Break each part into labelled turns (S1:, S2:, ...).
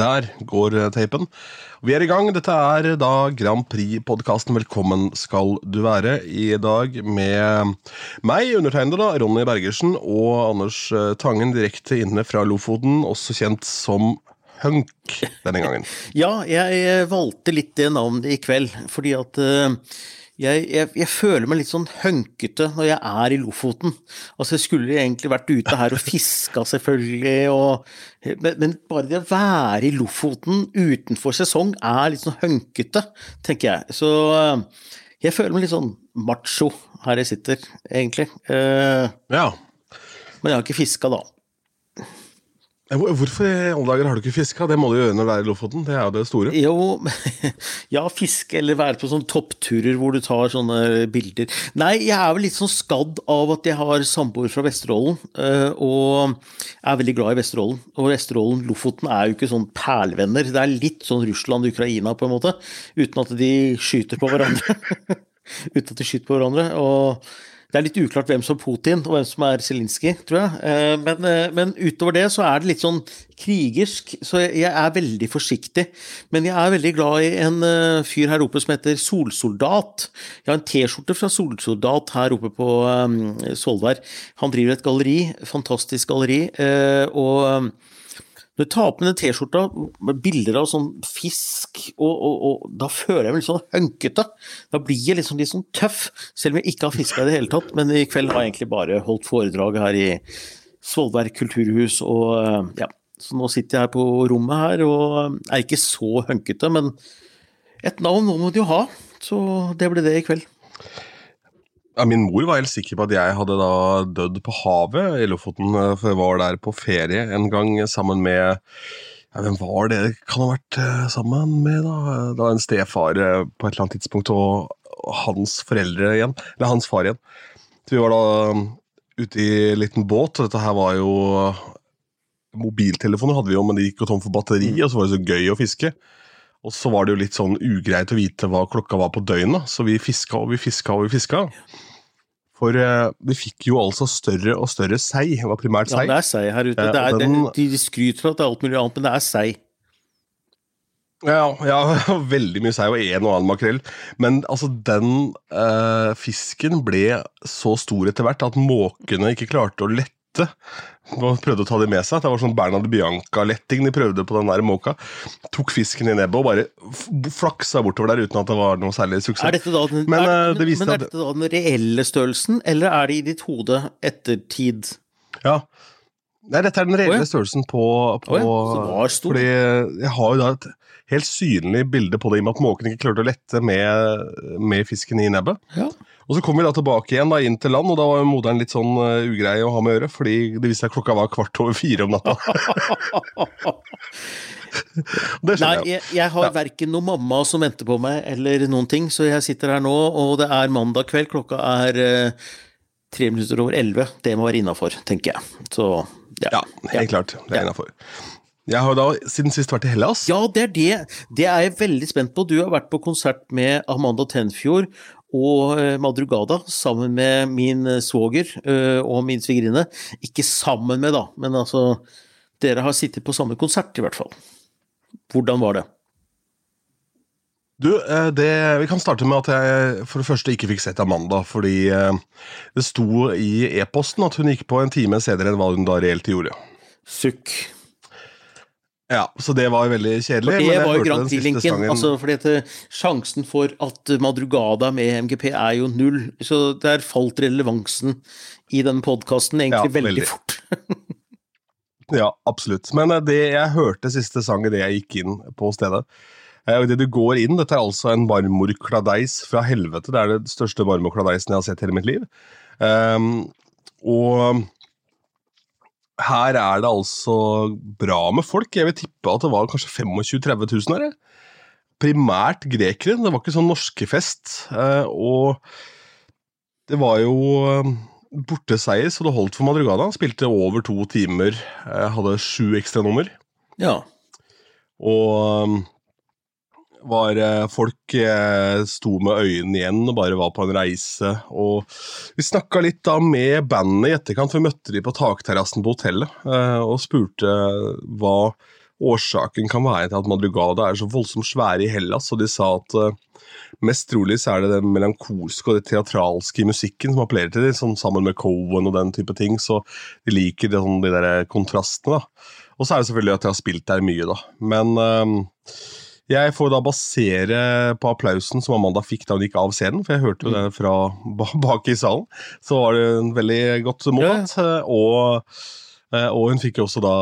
S1: Der går tapen. teipen. Vi er i gang. Dette er da Grand Prix-podkasten Velkommen skal du være. I dag med meg, undertegnede, da, Ronny Bergersen, og Anders eh, Tangen direkte inne fra Lofoten, også kjent som Hunk denne gangen.
S2: ja, jeg eh, valgte litt det navnet i kveld, fordi at uh, jeg, jeg, jeg, føler meg litt sånn hønkete når jeg er i Lofoten. Altså, jeg skulle egentlig vært ute her og fiska, selvfølgelig, og, men, men, bare det å være i Lofoten utenfor sesong er litt sånn hønkete, tenker jeg. Så jeg føler meg litt sånn macho her jeg sitter, egentlig.
S1: Uh, ja.
S2: Men jeg har ikke fiska, da.
S1: Hvorfor i alle dager har du ikke fiska? Det må du gjøre når du er i Lofoten. Det er jo det store.
S2: Jo, ja, fiske eller være på sånne toppturer hvor du tar sånne bilder. Nei, jeg er vel litt sånn skadd av at jeg har samboer fra Vesterålen, eh, og er veldig glad i Vesterålen. Og Vesterålen, Lofoten er jo ikke sånn perlevenner. Det er litt sånn Russland, Ukraina, på en måte. Uten at de skyter på hverandre. uten at de skyter på hverandre. og det er litt uklart hvem som er Putin og hvem som er Zelinskyj, tror jeg. Eh, men, eh, men, utover det så er det litt sånn krigersk, så jeg er veldig forsiktig. Men jeg er veldig glad i en eh, fyr her oppe som heter Solsoldat. Jeg har en T-skjorte fra Solsoldat her oppe på Svolvær. Han driver et galleri, fantastisk galleri, og når du tar på den T-skjorta med bilder av sånn fisk, og, og, og, da føler jeg meg litt sånn hønkete. Da blir jeg liksom litt sånn tøff, selv om jeg ikke har fiska i det hele tatt. Men i kveld har jeg egentlig bare holdt foredrag her i Svolvær kulturhus, og ja. Så nå sitter jeg her på rommet her og er ikke så hønkete, men et navn må du jo ha. Så det ble det i kveld.
S1: Ja, min mor var helt sikker på at jeg hadde da dødd på havet i Lofoten. Eh, for jeg var der på ferie en gang sammen med ja, Hvem var det? Kan ha vært uh, sammen med da, da en stefar uh, på et eller annet tidspunkt, og, hans foreldre igjen. Eller hans far igjen. Så vi var da um, ute i en liten båt, og dette her var jo Mobiltelefoner hadde vi jo, men de gikk jo tom for batteri, mm. og så var det så gøy å fiske. Og så var det jo litt sånn ugreit å vite hva klokka var på døgnet, så vi fiska og vi fiska og vi fiska. For uh, vi fikk jo altså større og større sei. Det var primært sei.
S2: Ja, det er sei her ute. Uh, er, den, de, de skryter av at det er alt mulig annet, men det er sei.
S1: Ja, ja, veldig mye sei og en og annen makrell. Men altså, den uh, fisken ble så stor etter hvert at måkene ikke klarte å lette og prøvde å ta det med seg. Det var sånn Bernhard Bianca-letting de prøvde på den der måka. Tok fisken i nebbet og bare flaksa bortover der uten at det var noe særlig suksess.
S2: Er dette da den, men, er, det men er dette da den reelle størrelsen, eller er det i ditt hode ettertid?
S1: Ja. Nei, dette er den reelle størrelsen på, på
S2: oh, ja.
S1: Fordi jeg har jo da et helt synlig bilde på det i og med at måken ikke klarte å lette med, med fisken i nebbet.
S2: Ja.
S1: Og Så kom vi da tilbake igjen da, inn til land, og da var moderen litt sånn uh, ugrei å ha med å gjøre, fordi det viste seg klokka var kvart over fire om natta.
S2: det Nei, jeg, jeg har ja. verken noen mamma som venter på meg, eller noen ting, så jeg sitter her nå, og det er mandag kveld, klokka er uh, tre minutter over elleve. Det må være innafor, tenker jeg. Så
S1: ja. ja helt ja. klart. Det er ja. innafor. Jeg har da siden sist vært i Hellas.
S2: Ja, det er det. Det er jeg veldig spent på. Du har vært på konsert med Amanda Tenfjord og eh, Madrugada sammen med min eh, svoger eh, og min svigerinne. Ikke sammen med, da, men altså Dere har sittet på samme konsert, i hvert fall. Hvordan var det?
S1: Du, det, Vi kan starte med at jeg for det første ikke fikk sett Amanda. Fordi det sto i e-posten at hun gikk på en time senere enn hva hun da reelt gjorde.
S2: Sukk.
S1: Ja, så det var veldig kjedelig.
S2: For det var jo Grand Prix-linken. Altså, fordi eh, Sjansen for at Madrugada med MGP er jo null. Så der falt relevansen i den podkasten egentlig ja, veldig, veldig, fort.
S1: ja, absolutt. Men eh, det jeg hørte siste sang idet jeg gikk inn på stedet eh, og det du går inn, Dette er altså en marmorkladeis fra helvete. Det er det største marmorkladeisen jeg har sett i hele mitt liv. Um, og her er det altså bra med folk. Jeg vil tippe at det var kanskje 25 000-30 000 her. Primært grekere. Det var ikke sånn norskefest. Eh, og det var jo eh, borteseier, så det holdt for Madrugada. Spilte over to timer. Eh, hadde sju ekstranummer.
S2: Ja.
S1: Og var eh, folk eh, sto med øynene igjen og bare var på en reise. Og vi snakka litt da med bandet i etterkant, for vi møtte de på takterrassen på hotellet eh, og spurte hva årsaken kan være til at Madrugada er så voldsomt svære i Hellas, og de sa at mest trolig så er det den melankolske og det teatralske i musikken som appellerer til dem, sånn sammen med Cohen og den type ting, så de liker de, sånn, de der kontrastene. da. Og så er det selvfølgelig at jeg har spilt der mye, da. Men jeg får da basere på applausen som Amanda fikk da hun gikk av scenen, for jeg hørte jo det fra bak i salen. Så var det en veldig godt mottatt. Ja. Og, eh, og, hun fikk jo også da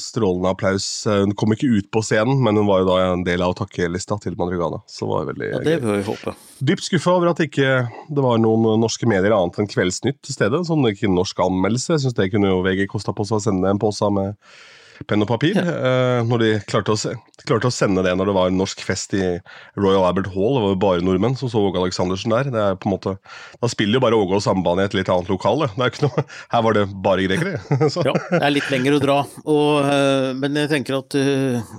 S1: strålende applaus. Hun kom ikke ut på scenen, men hun var jo da en del av takkelista til Madrugana. Så var det veldig
S2: ja, det vil vi håpe.
S1: Dypt skuffa over at ikke det var noen norske medier annet enn Kveldsnytt til stede. Sånn ikke norsk anmeldelse. Jeg syns det kunne jo VG kosta på seg å sende en pose med penn og papir. Ja. Uh, når de klarte å, klarte å, sende det når det var en norsk fest i Royal Albert Hall. Det var jo bare nordmenn som så Åge Aleksandersen der. Det er på en måte, Da spiller jo bare Åge og Sambandet i et litt annet lokale. her var det bare grekere.
S2: ja, det er litt lenger å dra. Og, uh, men jeg tenker at uh,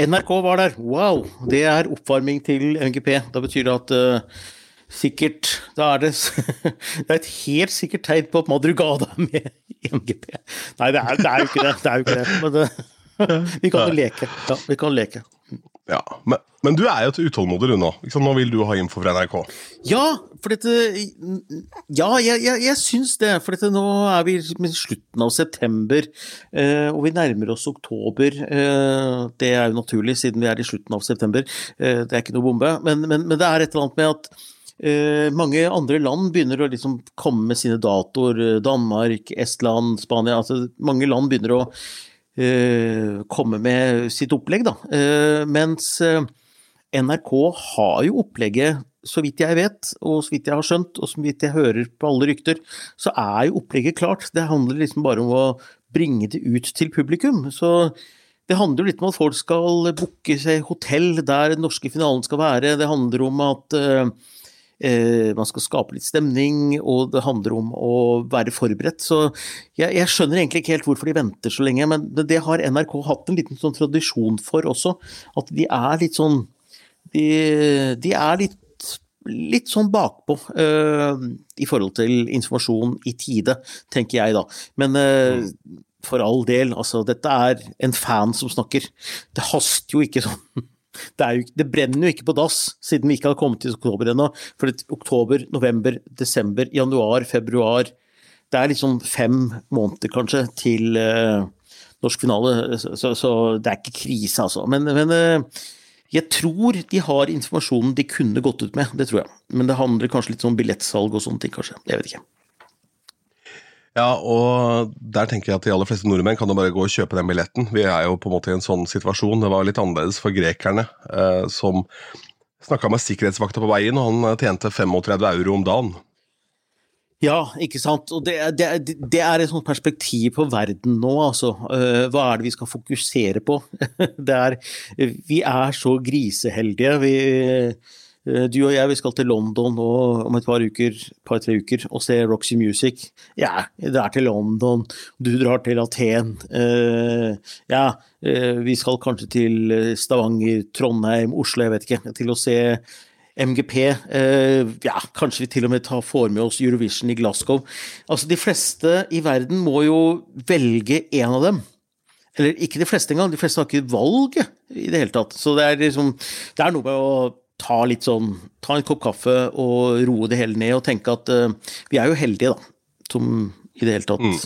S2: NRK var der. Wow! Det er oppvarming til MGP. Da betyr det at Sikkert. Da er det, det er et helt sikkert tegn på at Madrugada er med i MGP. Nei, det er, det er, jo ikke det. det, jo ikke det. Men det, vi kan jo leke. Ja, vi kan leke.
S1: Ja, men, men, du er jo til utålmodig du nå. Nå vil du ha info fra NRK?
S2: Ja, for dette Ja, jeg, jeg, jeg syns det. For dette, nå er vi i slutten av september, eh, og vi nærmer oss oktober. Eh, det er jo naturlig, siden vi er i slutten av september. Eh, det er ikke noe bombe. Men, men, men det er et eller annet med at Eh, mange andre land begynner å liksom komme med sine datoer. Eh, Danmark, Estland, Spania. altså Mange land begynner å eh, komme med sitt opplegg, da. Eh, mens eh, NRK har jo opplegget, så vidt jeg vet, og så vidt jeg har skjønt, og så vidt jeg hører på alle rykter, så er jo opplegget klart. Det handler liksom bare om å bringe det ut til publikum. Så det handler jo litt om at folk skal booke seg hotell der den norske finalen skal være. Det handler om at uh, Eh, man skal skape litt stemning, og det handler om å være forberedt. Så jeg, jeg, skjønner egentlig ikke helt hvorfor de venter så lenge, men det har NRK hatt en liten sånn tradisjon for også. At de er litt sånn De, de er litt litt sånn bakpå uh, i forhold til informasjon i tide, tenker jeg da. Men uh, for all del, altså dette er en fan som snakker. Det haster jo ikke sånn det, jo, det, brenner jo ikke på dass, siden vi ikke har kommet til oktober ennå. For det, oktober, november, desember, januar, februar Det er liksom fem måneder, kanskje, til uh, norsk finale. Så, så, det er ikke krise, altså. Men, men uh, jeg tror de har informasjonen de kunne gått ut med, det tror jeg. Men det handler kanskje litt om billettsalg og sånne ting, kanskje. Jeg vet ikke.
S1: Ja, og der tenker jeg at de aller fleste nordmenn kan jo bare gå og kjøpe den billetten. Vi er jo på en måte i en sånn situasjon. Det var litt annerledes for grekerne, eh, som snakka med sikkerhetsvakta på veien, og han tjente 35 euro om dagen.
S2: Ja, ikke sant. Og det, det, det er et sånt perspektiv på verden nå, altså. Eh, hva er det vi skal fokusere på? Er, vi er så griseheldige. Vi Eh, du og jeg vi skal til London nå om et par uker, par-tre uker og se Roxy Music. Ja, det er til London. Du drar til Aten. Uh, ja, uh, vi skal kanskje til Stavanger, Trondheim, Oslo, jeg vet ikke. Til å se MGP. Ja, kanskje vi til og med tar, får med oss Eurovision i Glasgow. Altså, de fleste i verden må jo velge en av dem. Eller ikke de fleste engang, de fleste har ikke valget i det hele tatt. Så det er liksom Det er noe med å ta litt sånn Ta en kopp kaffe og roe det hele ned og tenke at uh, vi er jo heldige, da. Som i det hele tatt mm.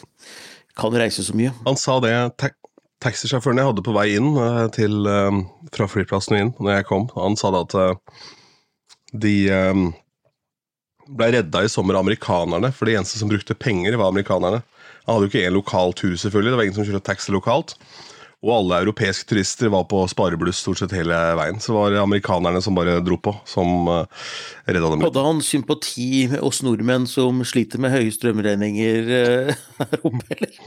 S2: kan reise så mye.
S1: Han sa det. Ta taxisjåføren jeg hadde på vei inn uh, til, uh, fra flyplassen inn når jeg kom, han sa da at de ble redda i sommer av amerikanerne, for de eneste som brukte penger, var amerikanerne. Han hadde jo ikke én lokal tur, selvfølgelig. Det var ingen som kjørte taxi lokalt. Og alle europeiske turister var på sparebluss stort sett hele veien. Så var det amerikanerne som bare dro på, som uh, redda dem.
S2: Hadde han sympati med oss nordmenn som sliter med høye strømregninger uh, her oppe, eller?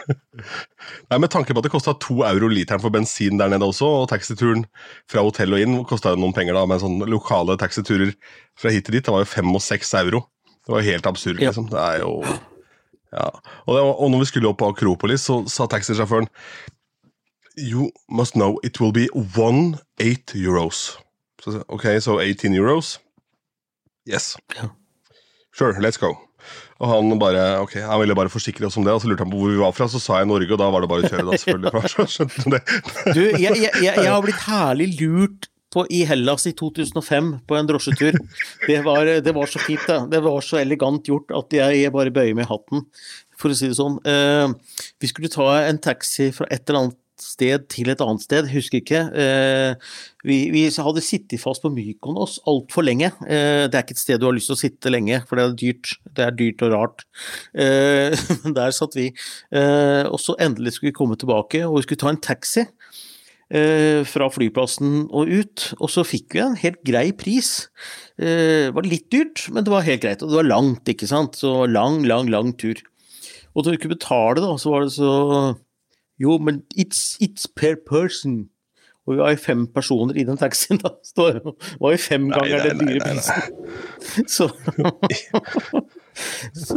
S1: Nei, Med tanke på at det kosta to euro literen for bensin der nede også, og taxituren fra hotell og inn kosta noen penger, da, men sånne lokale taxiturer fra hit til dit, det var jo fem og seks euro. Det var jo helt absurd, liksom. Det er jo ja. Og, det, og når vi skulle opp på Akropolis, så sa taxisjåføren you must know it will be one eight euros. So, okay, so 18 euros. Yes.
S2: Yeah.
S1: Sure, let's go. Og han bare, ok, han ville bare forsikre oss om det, og så lurte han på hvor vi var fra. Så sa jeg Norge, og da var det bare å kjøre, da, selvfølgelig.
S2: Du, jeg, jeg, jeg, har blitt herlig lurt på, i Hellas i 2005 på en drosjetur. Det var, det var så fint, det. Det var så elegant gjort at jeg, jeg bare bøyer meg i hatten, for å si det sånn. Eh, vi skulle ta en taxi fra et eller annet sted til et annet sted, husker ikke. Eh, vi, vi hadde sittet fast på Mykonos altfor lenge. Eh, det er ikke et sted du har lyst til å sitte lenge, for det er dyrt. Det er dyrt og rart. Eh, der satt vi. Og så endelig skulle vi komme tilbake, og vi skulle ta en taxi. Fra flyplassen og ut, og så fikk vi en helt grei pris. Det var litt dyrt, men det var helt greit, og det var langt, ikke sant. Så lang, lang, lang tur. Og da vi ikke betale, da, så var det så Jo, men it's, it's per person. Og vi var jo fem personer i den taxien, da. Så det var jo fem ganger
S1: nei,
S2: den dyre prisen. Så, så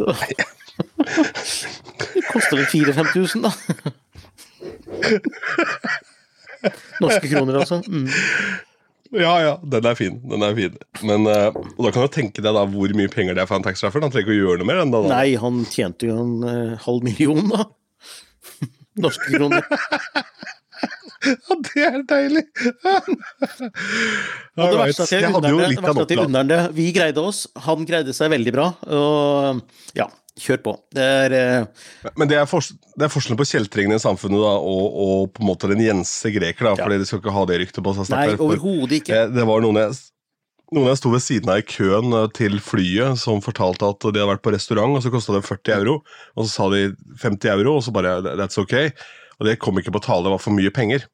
S2: Det koster vel 4000-5000, da. Norske kroner, altså. Mm.
S1: Ja, ja, den er fin. den er fin. Men uh, da kan du tenke deg da hvor mye penger det er for en taxisjåfør. Han trenger ikke å gjøre noe mer. enn det. da.
S2: Nei, han tjente jo en uh, halv million, da. Norske kroner.
S1: Ja, det er deilig!
S2: Og det verste er at
S1: jo
S2: unner det-. Vi greide oss, han greide seg veldig bra. Og ja, kjør på. Det er eh,
S1: Men det er, det er forskjellen på kjeltringene i samfunnet da, og, og på en måte den gjense greker. da,
S2: Ja.
S1: fordi de skal ikke ha det ryktet på seg.
S2: Nei, overhodet ikke.
S1: eh, Det var noen jeg, noen jeg sto ved siden av i køen eh, til flyet, som fortalte at de hadde vært på restaurant, og så kosta det 40 euro. Og så sa de 50 euro, og så bare That's ok. Og det kom ikke på tale, det var for mye penger.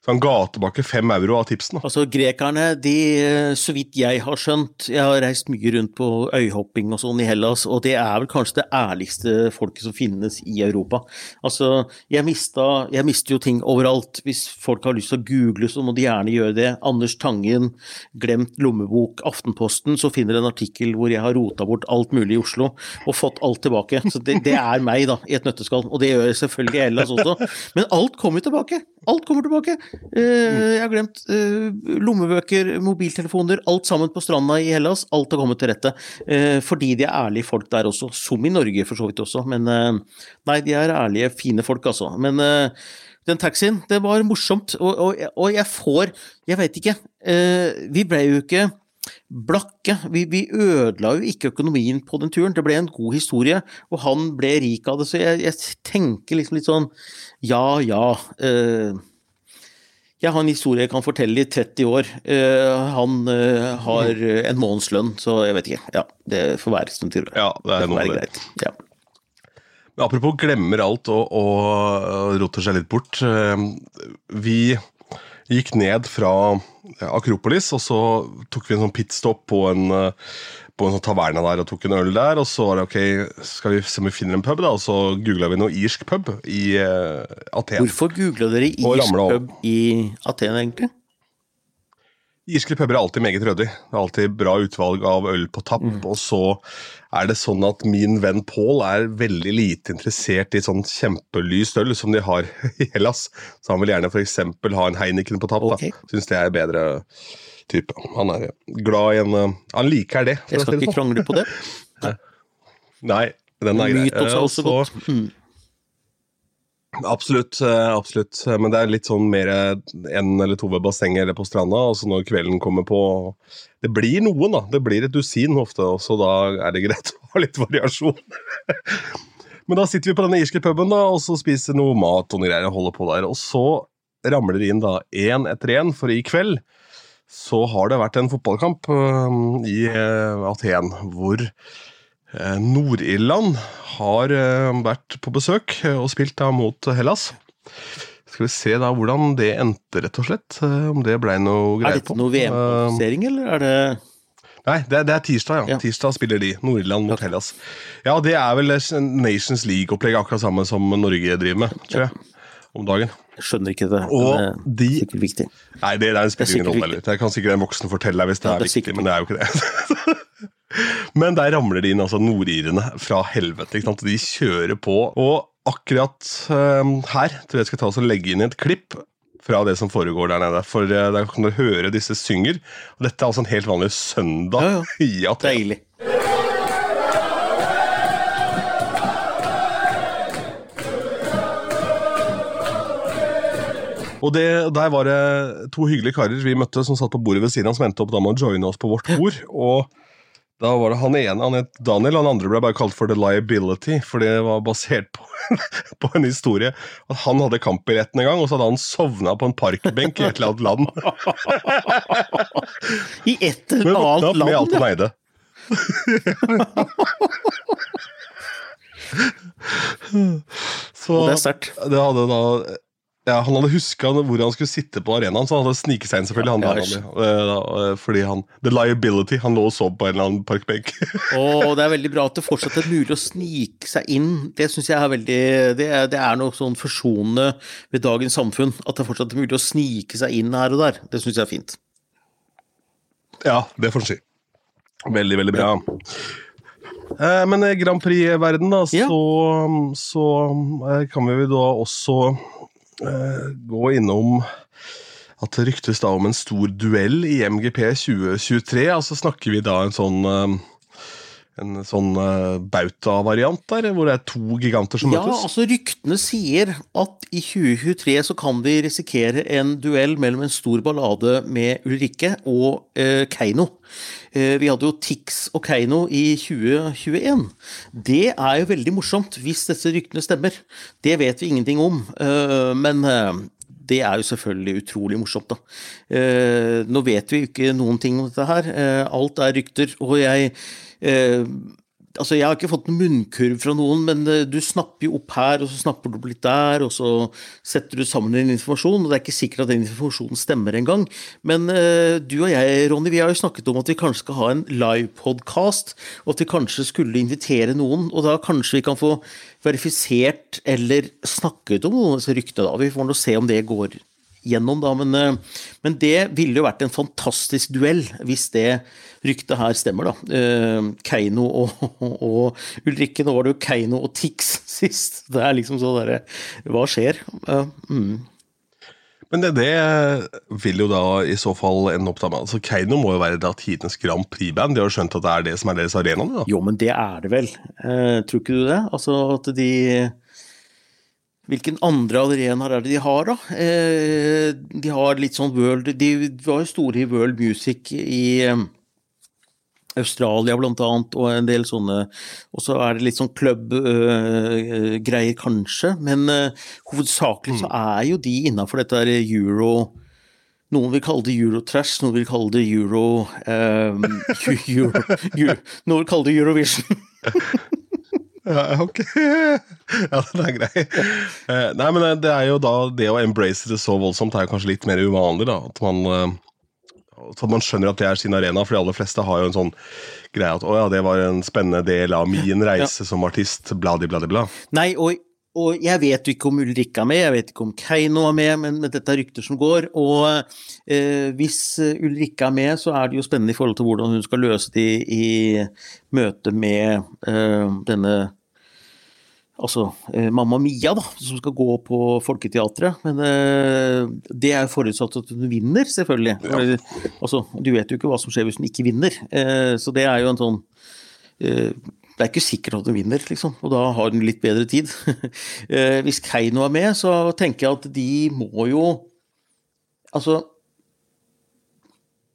S1: Så han ga tilbake fem euro av tipsen.
S2: Altså, grekerne, de, eh, så vidt jeg har skjønt Jeg har reist mye rundt på øyhopping og sånn i Hellas, og det er vel kanskje det ærligste folket som finnes i Europa. Altså, jeg mista Jeg mister jo ting overalt. Hvis folk har lyst til å google, så må de gjerne gjøre det. Anders Tangen, glemt lommebok, Aftenposten, så finner en artikkel hvor jeg har rota bort alt mulig i Oslo og fått alt tilbake. Så det, det er meg, da, i et nøtteskall. Og det gjør jeg selvfølgelig i Hellas også. Men alt kommer tilbake. Alt kommer tilbake. Eh, jeg har glemt eh, lommebøker, mobiltelefoner, alt sammen på stranda i Hellas. Alt har kommet til rette. Eh, fordi de er ærlige folk der også, som i Norge for så vidt også. Men nei, de er ærlige, fine folk, altså. Men den taxien, det var morsomt. Og, og, og jeg får Jeg vet ikke. vi ble jo ikke blakke. Vi, vi ødela jo ikke økonomien på den turen. Det ble en god historie, og han ble rik av det. Så jeg, jeg tenker liksom litt sånn ja, ja. eh, jeg har en historie jeg kan fortelle i 30 år. Uh, han uh, har eh, en månedslønn, så jeg vet ikke. Ja, det får være som det
S1: Ja, det er
S2: får være greit. Ja.
S1: Men apropos glemmer alt og, og roter seg litt bort. Vi gikk ned fra Akropolis, og så tok vi en sånn pitstop på en, på en sånn taverna der og tok en øl der. Og så var det ok, skal vi se om vi finner en pub, da? Og så googla vi noe irsk pub i uh, Aten.
S2: Hvorfor googla dere irsk pub i Aten, egentlig?
S1: Irske puber er alltid meget ryddig. Det er alltid bra utvalg av øl på tapp.
S2: Mm.
S1: Og så er det sånn at min venn Pål er veldig lite interessert i sånn kjempelyst øl som de har i Hellas. Så han vil gjerne f.eks. ha en Heineken på tapp. Okay. Syns det er bedre type. Han er glad i en eh, Han liker det.
S2: Jeg skal ikke
S1: sånn.
S2: krangle på det.
S1: Nei, den er grei.
S2: Mytos er
S1: Eh,
S2: også
S1: så-
S2: godt. Mm.
S1: Absolutt, eh, absolutt. Men det er litt sånn mer en eller to ved bassenget eller på stranda. Og så når kvelden kommer på Det blir noen, da. Det blir et dusin ofte, og så da er det greit å ha litt variasjon. Men da sitter vi på denne irske puben da, og så spiser noe mat og noe greier og holder på der. Og så ramler det inn da én etter én, for i kveld så har det vært en fotballkamp eh, i eh, Aten hvor Eh, Nord-Irland har vært på besøk og spilt da mot Hellas. Skal vi se da hvordan det endte, rett og slett. Om det ble noe
S2: Er dette noe VM-kvalifisering, eller er det
S1: Nei, det er, det er tirsdag, ja.
S2: Ja.
S1: Tirsdag spiller de. Nord-Irland mot Hellas. Ja, det er vel Nations League-opplegg, akkurat samme som Norge driver med, tror jeg. Om dagen.
S2: Jeg skjønner ikke det.
S1: Og
S2: det er sikkert viktig.
S1: Nei, det, det spiller ingen rolle heller. Det kan sikkert en voksen fortelle deg hvis det
S2: Ja,
S1: er,
S2: det er
S1: viktig, men det er jo ikke det. men der ramler de inn, altså nordirene fra helvete. De kjører på. Og akkurat um, her tror jeg jeg skal ta oss og legge inn et klipp fra det som foregår der nede. For eh, der kan dere høre disse synger. Og dette er altså en helt vanlig søndag
S2: Ja, ja.
S1: i Aten.
S2: Deilig.
S1: Og det, der var det to hyggelige karer vi møtte som satt på bordet ved siden av, som endte opp da med å joine oss på vårt bord. Og da var det han ene, han het Daniel, han andre ble bare kalt for The Liability, for det var basert på, på en historie at han hadde kampbilletten en gang, og så hadde han sovna på en parkbenk i et eller annet land.
S2: I et eller annet
S1: Med alt
S2: land,
S1: han eide. Så
S2: Og det er sterkt.
S1: det hadde da ja, Han hadde huska hvor han skulle sitte på arenaen, så han hadde sniket seg inn. selvfølgelig han
S2: Ja,
S1: han, eh, da, eh, Fordi han The liability. Han lå og sov på en eller annen parkbenk.
S2: oh, det er veldig bra at det fortsatt er mulig å snike seg inn. Det synes jeg er veldig det er, det er noe sånn forsonende ved dagens samfunn. At det fortsatt er mulig å snike seg inn her og der. Det syns jeg er fint.
S1: ja, det får en si. Veldig, veldig bra. Eh, men Grand Prix-verden, da,
S2: Ja.
S1: så, så kan vi da også gå innom at det ryktes da om en stor duell i MGP 2023. Altså snakker vi da en sånn eh, en sånn uh, bauta-variant der, hvor det er to giganter som
S2: Ja,
S1: møtes.
S2: altså ryktene sier at i 2023 så kan vi risikere en duell mellom en stor ballade med Ulrikke og eh, Keiino. Eh, vi hadde jo Tix og Keiino i 2021. Det er jo veldig morsomt hvis disse ryktene stemmer. Det vet vi ingenting om, eh, men eh, det er jo selvfølgelig utrolig morsomt, da. Nå vet vi jo ikke noen ting om dette her. Alt er rykter, og jeg Altså, Jeg har ikke fått en munnkurv fra noen, men eh, du snapper jo opp her, og så snapper du opp litt der, og så setter du sammen din informasjon, og det er ikke sikkert at den informasjonen stemmer engang. Men uh, du og jeg, Ronny, vi har jo snakket om at vi kanskje skal ha en livepodkast, og at vi kanskje skulle invitere noen, og da kanskje vi kan få verifisert eller snakket om noen av disse ryktene, da. Vi får nå se om det går gjennom, da. Men, eh, men det ville jo vært en fantastisk duell hvis det ryktet her stemmer, da. Eh, Keiino og, og Ulrikke. Nå var det jo Keiino og Tix sist. Det er liksom sånn derre Hva skjer? Mm.
S1: Men det, det vil jo da i så fall ende opp med altså Keiino må jo være da tidenes Grand Prix-band. De har jo skjønt at det er det som er deres arena da.
S2: Jo, men det er det vel. Eh, tror ikke du det? Altså at de Hvilken andre arenaer er det de har, da? Eh, de har litt sånn world De var jo store i world music i eh, Australia blant annet, og en del sånne Og så er det litt sånn club greier kanskje. Men eh, hovedsakelig så er jo de innafor dette der euro noen vil kalle det Eurotrash, noen vil kalle det Euro, eh, Euro, Euro Noen vil kalle det Eurovision.
S1: Ja, ok. ja, den er grei. Eh, nei, men det er jo da det å embrace det så voldsomt er jo kanskje litt mer uvanlig, da. At man, eh, at man skjønner at det er sin arena, for de aller fleste har jo en sånn greie at å ja, det var en spennende del av min reise som artist, bladi, bladi, bla.
S2: Nei, og, og jeg vet ikke om Ulrikke er med, jeg vet ikke om Keiino er med, men, men dette er rykter som går. Og eh, hvis Ulrikke er med, så er det jo spennende i forhold til hvordan hun skal løse det i, i møte med eh, denne Altså eh, Mamma Mia, da, som skal gå på Folketeatret. Men eh, det er forutsatt at hun vinner, selvfølgelig. For, altså, du vet jo ikke hva som skjer hvis hun ikke vinner. Eh, så det er jo en sånn eh, det er ikke sikkert at hun vinner, liksom, og da har hun litt bedre tid. Eh, Hvis Keiino er med, så tenker jeg at de må jo Altså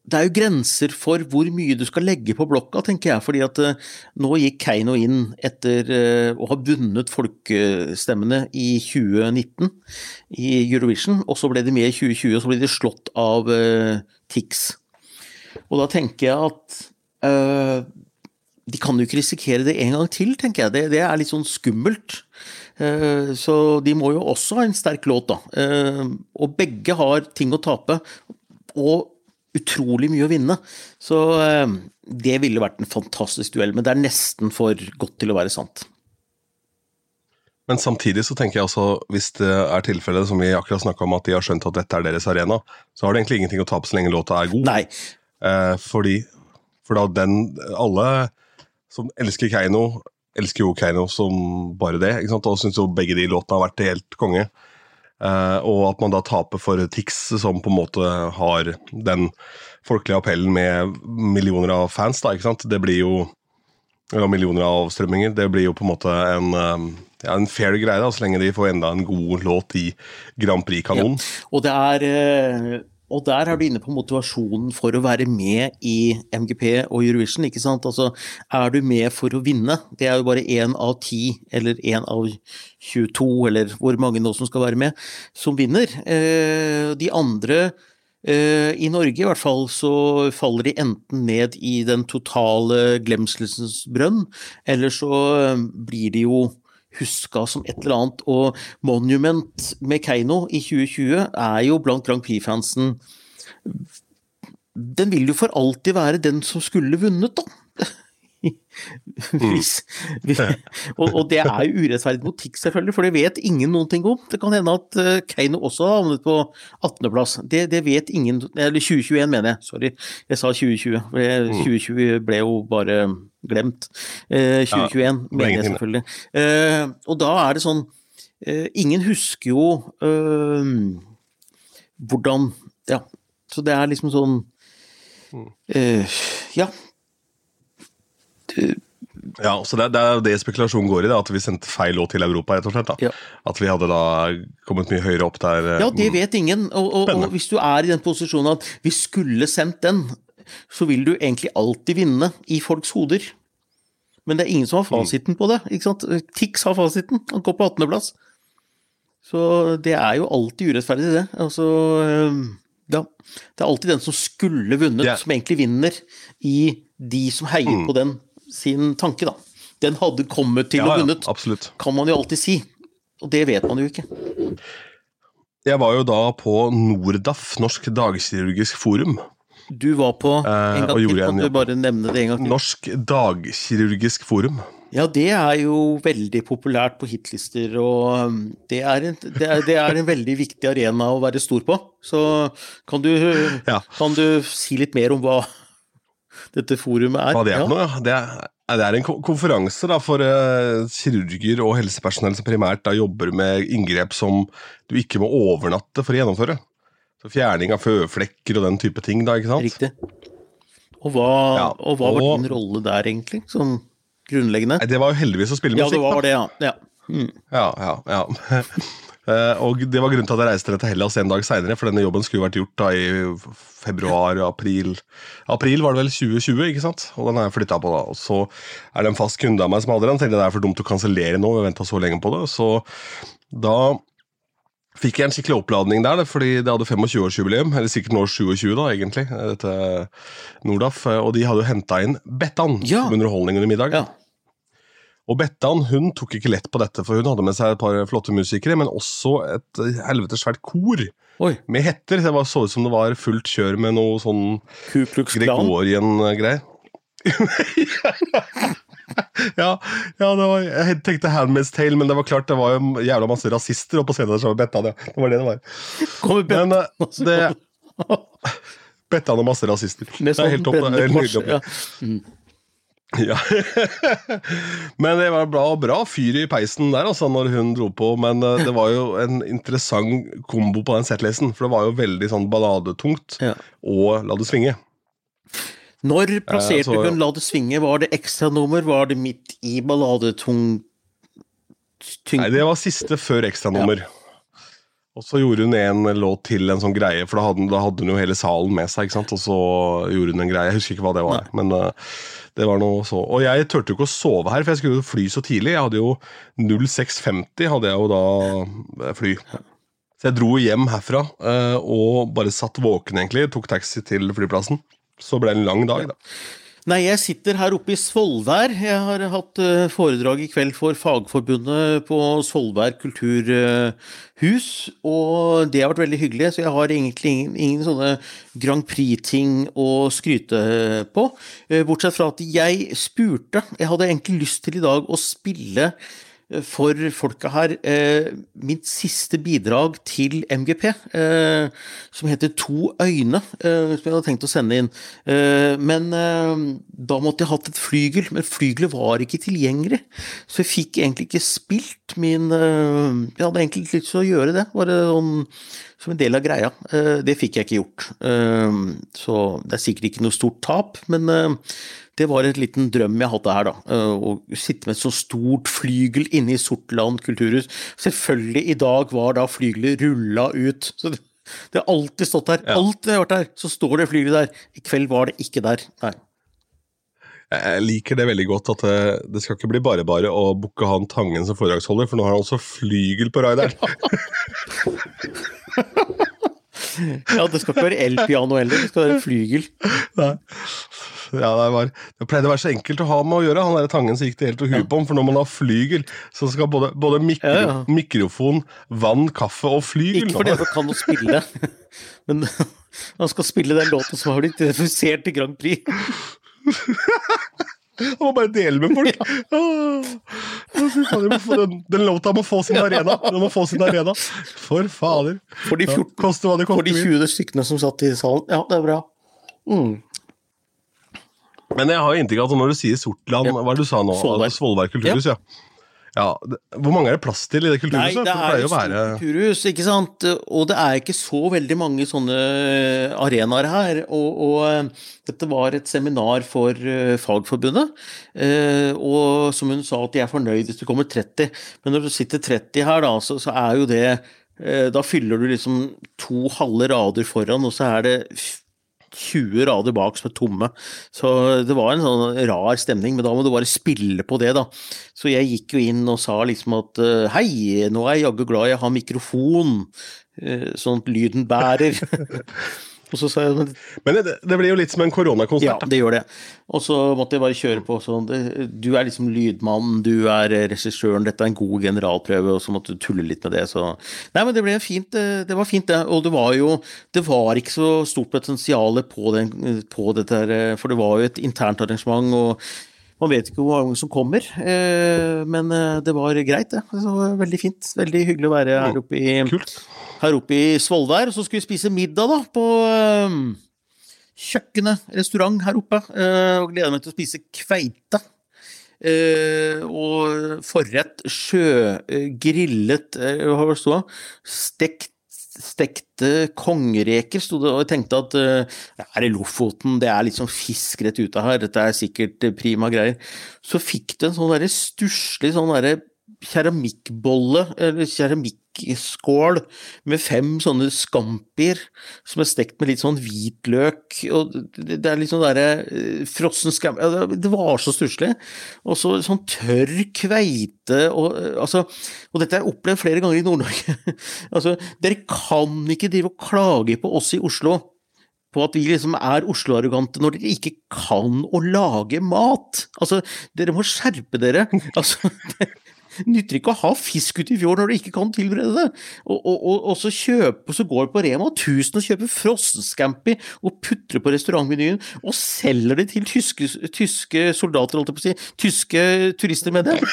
S2: Det er jo grenser for hvor mye du skal legge på blokka, tenker jeg. fordi at eh, nå gikk Keiino inn etter eh, å ha vunnet folkestemmene i 2019 i Eurovision, og så ble de med i 2020, og så ble de slått av uh, Tix. Og da tenker jeg at eh, de kan jo ikke risikere det en gang til, tenker jeg. Det, det er litt sånn skummelt. Eh, Så de må jo også ha en sterk låt, da. Eh, Og begge har ting å tape, og utrolig mye å vinne. Så eh, det ville vært en fantastisk duell, men det er nesten for godt til å være sant.
S1: Men samtidig så tenker jeg også, hvis det er tilfellet som vi akkurat snakka om, at de har skjønt at dette er deres arena, så har det egentlig ingenting å tape så lenge låta er god.
S2: Nei.
S1: Eh, fordi For da den Alle som elsker Keiino, elsker jo Keiino som bare det, ikke sant? og syns jo begge de låtene har vært helt konge. Uh, og at man da taper for Tix, som på en måte har den folkelige appellen med millioner av fans, da, ikke sant. Det blir jo Eller millioner av avstrømminger. Det blir jo på en måte en, eh, ja, en fair greie, da, så lenge de får enda en god låt i Grand Prix-kanonen.
S2: Ja. Og det er eh, og der er du inne på motivasjonen for å være med i MGP og Eurovision. ikke sant? Altså, Er du med for å vinne? Det er jo bare én av ti, eller én av 22, eller hvor mange nå som skal være med, som vinner. Eh, de andre eh, i Norge i hvert fall så faller de enten ned i den totale glemselsens brønn, eller så eh, blir de jo huska som et eller annet. Og Monument med Keiino i 2020 er jo blant Grand Prix-fansen Den vil jo for alltid være den som skulle vunnet, da. Hvis, og, og, det er jo urettferdig mot TIX, selvfølgelig, for det vet ingen noen ting om. Det kan hende at uh, Keiino også har havnet på 18.-plass. Det, det, vet ingen Eller 2021, mener jeg. Sorry, jeg sa 2020. 2020 mm. ble jo bare glemt. Uh, 2021 ja, mener jeg selvfølgelig. Uh, og da er det sånn Ingen husker jo hvordan Ja, så det er liksom sånn mm. Ja,
S1: ja, så det, det er det spekulasjonen går i, da, at vi sendte feil låt til Europa. rett og slett.
S2: Ja.
S1: At vi hadde da kommet mye høyere opp der.
S2: Ja, det vet ingen. Og, og, og, hvis du er i den posisjonen at vi skulle sendt den, så vil du egentlig alltid vinne i folks hoder. Men det er ingen som har fasiten på det. ikke sant? Tix har fasiten, han går på 18.-plass. Så det er jo alltid urettferdig, det. Altså ja. Det er alltid den som skulle vunnet, yeah. som egentlig vinner i de som heier mm. på den sin tanke, da. Den hadde kommet til ja, og vunnet,
S1: ja,
S2: kan man jo alltid si. Og det vet man jo ikke.
S1: Jeg var jo da på Nordaf, Norsk dagkirurgisk forum.
S2: Du var på en
S1: eh,
S2: gang til, kan du bare nevne det en gang til?
S1: Norsk dagkirurgisk forum.
S2: Ja, det er jo veldig populært på hitlister, og um, det er, en, det, er, det er en, veldig viktig arena å være stor på. Så kan du, ja. kan du si litt mer om hva dette forumet er?
S1: Hva det er for noe? Det er, det er en konferanse da, for uh, kirurger og helsepersonell som primært da, jobber med inngrep som du ikke må overnatte for å gjennomføre. Så Fjerning av føflekker og den type ting. da, ikke sant?
S2: Riktig. Og hva, ja, og hva var og, din rolle der, egentlig? Sånn grunnleggende?
S1: Det var jo heldigvis å spille musikk,
S2: da. Ja, det var det, ja. Ja,
S1: mm. ja. ja, ja. Uh, og Det var grunnen til at jeg reiste til Hellas en dag seinere, for denne jobben skulle vært gjort da i februar-april. April var det vel 2020, ikke sant? Og den har jeg flytta på, da. Og så er det en fast kunde av meg som hadde den. Tenkte det er for dumt å kansellere nå, vi venta så lenge på det. Så da fikk jeg en skikkelig oppladning der, fordi det hadde 25-årsjubileum. Eller sikkert nå 27, da, egentlig. Dette Nordaf. Og de hadde jo henta inn Bettan ja. som underholdning under middag. Ja. Og Bettan hun tok ikke lett på dette, for hun hadde med seg et par flotte musikere, men også et helvetes svært kor Oi. med hetter. Det var, så ut som det var fullt kjør med noe sånn Gregorian-greier. ja, ja var, jeg tenkte Handmaid's Tale, men det var klart det var jo jævla masse rasister oppe på scenen så med Bettan. Ja. Det var det det var.
S2: Kommer Bettan men, eh, det,
S1: Bettan og masse rasister. Det er helt topp. Det er helt nydelig. Ja. Mm. Ja. men det var bra, bra fyr i peisen der altså, når hun dro på. Men uh, det var jo en interessant kombo på den settlesen. For det var jo veldig sånn balladetungt ja. og La det svinge.
S2: Når plasserte uh, hun La det svinge? Var det ekstranummer? Var det midt i balladetung...
S1: Nei, det var siste før ekstranummer. Ja. Og så gjorde hun en låt til, en sånn greie, for da hadde, da hadde, hun jo hele salen med seg. ikke sant? Og så gjorde hun en greie. Jeg husker ikke hva det var. Nei. men... Uh, det var noe så. Og jeg turte jo ikke å sove her, for jeg skulle jo fly så tidlig. Jeg hadde jo 06.50 hadde jeg jo da eh, fly. Så jeg dro hjem herfra eh, og bare satt våken, egentlig. Tok taxi til flyplassen. Så ble det en lang dag, da.
S2: Nei, jeg sitter her oppe i Svolvær. Jeg har hatt eh, foredrag i kveld for Fagforbundet på Svolvær kulturhus, og det har vært veldig hyggelig. Så jeg har egentlig ingen, ingen sånne Grand Prix-ting å skryte på. Eh, bortsett fra at jeg spurte Jeg hadde egentlig lyst til i dag å spille for folka her eh, mitt siste bidrag til MGP, eh, som heter To øyne, eh, som jeg hadde tenkt å sende inn. Men da måtte jeg hatt et flygel, men flygelet var ikke tilgjengelig. Så jeg fikk egentlig ikke spilt min Jeg hadde egentlig ikke lyst til å gjøre det. Bare sånn som en del av greia. Eh, det fikk jeg ikke gjort. Eh, så det er sikkert ikke noe stort tap, men eh, det var en liten drøm jeg hadde her, da. Å sitte med et så stort flygel inne i Sortland kulturhus. Selvfølgelig, i dag var da flygelet rulla ut. så det, det har alltid stått der.
S1: Ja.
S2: Alltid har vært der. Så står det flygelet der. I kveld var det ikke der. Nei.
S1: Jeg liker det veldig godt at det, det skal ikke bli bare bare å booke han Tangen som foredragsholder, for nå har han også flygel på raideren.
S2: Ja, det skal ikke være elpiano heller, det skal være flygel.
S1: Nei. Ja, det, var, det pleide å være så enkelt å ha med å gjøre. Han der Tangen som gikk det helt til huet på ham, for når man har flygel, så skal både, både mikro,
S2: Ja, ja.
S1: mikrofon, vann, kaffe og flygel
S2: Ikke fordi han kan å spille, men han skal spille den låten som har blitt refusert til Grand Prix.
S1: Han må bare dele med folk. Ja. Få Den, den låta må få sin arena. Den må få sin arena. For fader.
S2: For de 14
S1: ja,
S2: For de 20 stykkene som satt i salen. Ja, det er bra. Mm.
S1: Men jeg har jo inntrykk av at når du sier Sortland,
S2: Ja.
S1: hva er det du sa nå?
S2: Svolvær
S1: kulturhus, ja. ja det, hvor mange er det plass til i det kulturhuset?
S2: Nei,
S1: det
S2: er jo
S1: være
S2: kulturhus, ikke sant. Og det er ikke så veldig mange sånne arenaer her. Og, og eh, dette var et seminar for eh, Fagforbundet. Eh, og som hun sa, at de er fornøyd hvis det kommer 30. Men når du sitter 30 her, da, så, så er jo det eh, Da fyller du liksom to halve rader foran, og så er det 20 rader bak som er tomme. Så det var en sånn rar stemning, men da må du bare spille på det, da. Så jeg gikk jo inn og sa liksom at eh, hei, nå er jeg jaggu glad jeg har mikrofon, eh, sånn at lyden bærer. så men
S1: det, det blir jo litt som en koronakonsert. Ja,
S2: det gjør det. Og så måtte jeg bare kjøre på sånn Du er liksom lydmannen, du er eh, regissøren, dette er en god generalprøve, og så måtte du tulle litt med det, så Nei, men det ble fint, eh, det var fint, det. Og det var jo Det var ikke så stort potensial på, den, på dette her, eh, for det var jo et internt arrangement, og man vet ikke hvor mange som kommer, men det var greit, det. det var veldig fint. Veldig hyggelig å være her oppe i
S1: Kult.
S2: Her oppe i Svolvær, så skulle vi spise middag da, på øhm, kjøkkenet, restaurant her oppe, øh, og gleder meg til å spise kveite. Uh, og forrett sjøgrillet, uh, det? Stekt Stekte kongereker, sto det, og jeg tenkte at uh, er det Lofoten, det er litt sånn fisk rett ute her, dette er sikkert prima greier. Så fikk du en sånn stusslig sånn derre keramikkbolle, eller keramikkskål, med fem sånne scampier som er stekt med litt sånn hvitløk, og det er litt sånn derre eh, frossen skam... Det var så stusslig. Og så sånn tørr kveite og eh, altså Og dette har jeg opplevd flere ganger i Nord-Norge. altså, dere kan ikke drive og klage på oss i Oslo på at vi liksom er Oslo-arrogante når dere ikke kan å lage mat. Altså, dere må skjerpe dere. Altså, det nytter ikke å ha fisk ute i fjorden når du ikke kan tilberede det. Og, og, og, og så kjøpe, så går på Rema 1000 og kjøper frossenscampi og putter det på restaurantmenyen og selger det til tyske, tyske soldater, holdt jeg på å si, tyske turister med det.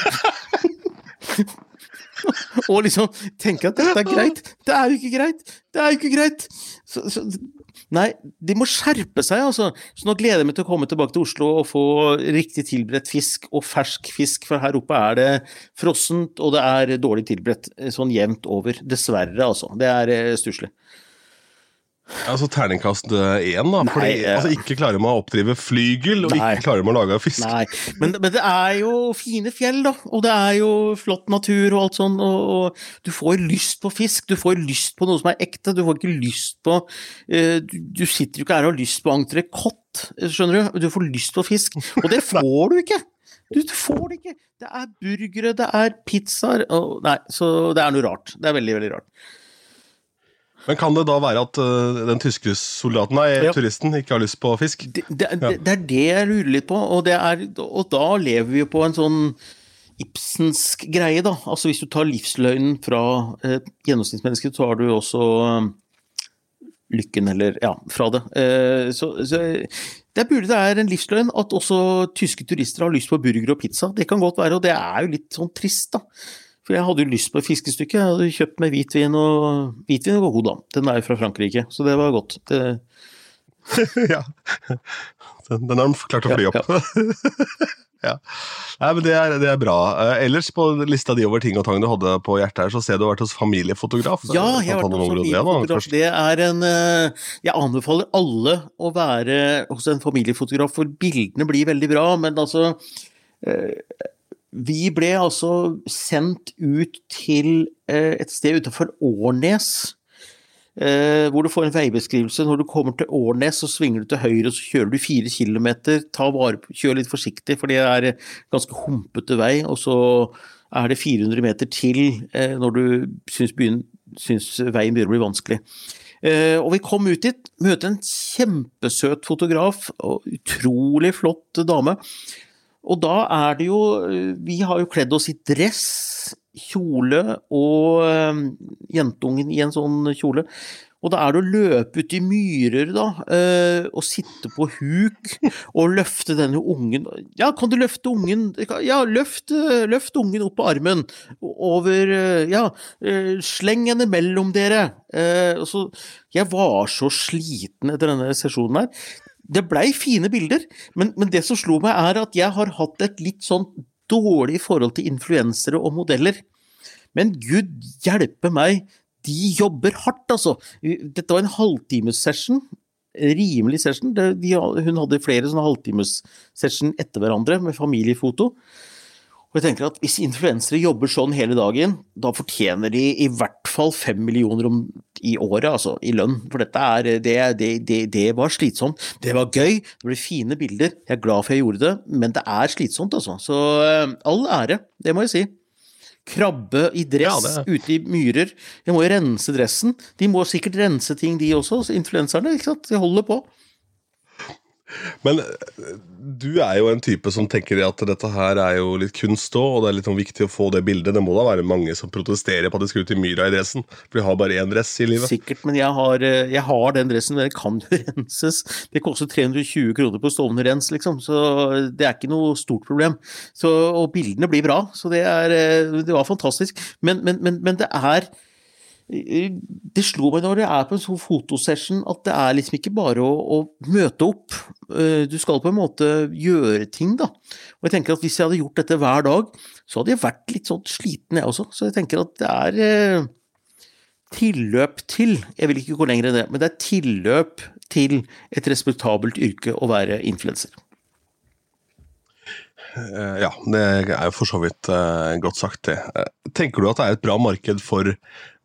S2: og liksom tenke at dette er greit. Det er jo ikke greit! Det er jo ikke greit! Så, så, nei, de må skjerpe seg, altså. Så nå gleder jeg meg til å komme tilbake til Oslo og få riktig tilberedt fisk, og fersk fisk, for her oppe er det frossent, og det er dårlig tilberedt sånn jevnt over. Dessverre, altså. Det er eh, stusslig.
S1: Altså terningkast én, da. Fordi
S2: Nei, eh.
S1: altså, ikke klarer man å oppdrive flygel, og
S2: Nei.
S1: ikke klarer man å lage fisk.
S2: Nei, men, men det er jo fine fjell, da, og det er jo flott natur og alt sånn, og, og du får lyst på fisk, du får lyst på noe som er ekte, du får ikke lyst på uh, du, du sitter jo ikke her og har lyst på entrecôte, skjønner du, du får lyst på fisk, og det får du ikke! Du, du får det ikke! Det er burgere, det er pizzaer, nei, så det er noe rart. Det er veldig, veldig rart.
S1: Men kan det da være at uh, den tyske soldaten, nei,
S2: Ja.
S1: turisten, ikke har lyst på fisk?
S2: Det, det, det, det er det jeg lurer litt på, og, det er, og da lever vi jo på en sånn Ibsensk greie, da. Altså hvis du tar livsløgnen fra eh, gjennomsnittsmennesket, så har du også eh, lykken, eller ja, fra det. Eh, så, så det burde det er en livsløgn at også tyske turister har lyst på burger og pizza. Det kan godt være, og det er jo litt sånn trist, da. For jeg hadde jo lyst på et fiskestykke. Jeg hadde kjøpt med hvitvin, og hvitvin var god, da. Den er jo fra Frankrike, så det var godt. Det,
S1: ja. Den, den har de klart å fly
S2: Ja,
S1: opp. ja. Nei, men det er, det er bra. Eh, ellers på lista di over ting og tang du hadde på hjertet her, så ser du har vært hos familiefotograf.
S2: Ja, jeg har vært hos familiefotograf. Det er en eh, Jeg anbefaler alle å være hos en familiefotograf, for bildene blir veldig bra. Men altså eh, Vi ble altså sendt ut til et sted utenfor Årnes Eh, hvor du får en veibeskrivelse. Når du kommer til Årnes, så svinger du til høyre, og så kjører du fire kilometer. Ta vare på, kjør litt forsiktig, for det er ganske humpete vei. Og så er det 400 meter til eh, når du syns, byen, syns veien begynner å bli vanskelig. Eh, og vi kom ut dit, møtte en kjempesøt fotograf, og utrolig flott dame. Og da er det jo Vi har jo kledd oss i dress kjole og øh, jentungen i en sånn kjole. Og da er det å løpe ut i myrer, da, øh, og sitte på huk og løfte denne ungen Ja, kan du løfte ungen Ja, løft, løft ungen opp på armen. Over Ja, sleng henne mellom dere. Så, jeg var så sliten etter denne sesjonen her. Det blei fine bilder, men, men det som slo meg, er at jeg har hatt et litt sånn dårlig forhold til influensere og modeller. Men gud hjelpe meg, de jobber hardt, altså. Dette var en halvtimessession. Rimelig session. hun hadde flere sånne halvtimessession etter hverandre med familiefoto. Og jeg tenker at Hvis influensere jobber sånn hele dagen, da fortjener de i hvert fall fem millioner om, i året altså, i lønn. For dette er, det, det, det, det, var slitsomt. Det var gøy, det ble fine bilder. Jeg er glad for jeg gjorde det, men det er slitsomt, altså. Så uh, all ære, det må jeg si. Krabbe i dress ja, ute i myrer. Jeg må jo rense dressen. De må sikkert rense ting, de også, influenserne. ikke sant? De holder på.
S1: Men du er jo en type som tenker at dette her er jo litt kunst òg, og det er litt sånn viktig å få det bildet. Det må da være mange som protesterer på at de skal ut i myra i dressen, for de har bare én dress i livet?
S2: Sikkert, men jeg har, eh, jeg har den dressen, den kan jo renses. Det koster 320 kroner på stående rens, liksom, så det er ikke noe stort problem. Så, og bildene blir bra, så det, er, eh, det var fantastisk. Men, men, men, men det er det slo meg når jeg er på en sånn fotosession at det er liksom ikke bare å, å, møte opp. Eh, du skal på en måte gjøre ting, da. Og jeg tenker at hvis jeg hadde gjort dette hver dag, så hadde jeg vært litt sånn sliten, jeg også. Så jeg tenker at det er eh, tilløp til, jeg vil ikke gå lenger enn det, men det er tilløp til et respektabelt yrke å være influenser.
S1: Eh, ja, det er jo for så vidt godt sagt, det. Tenker du at det er et bra marked for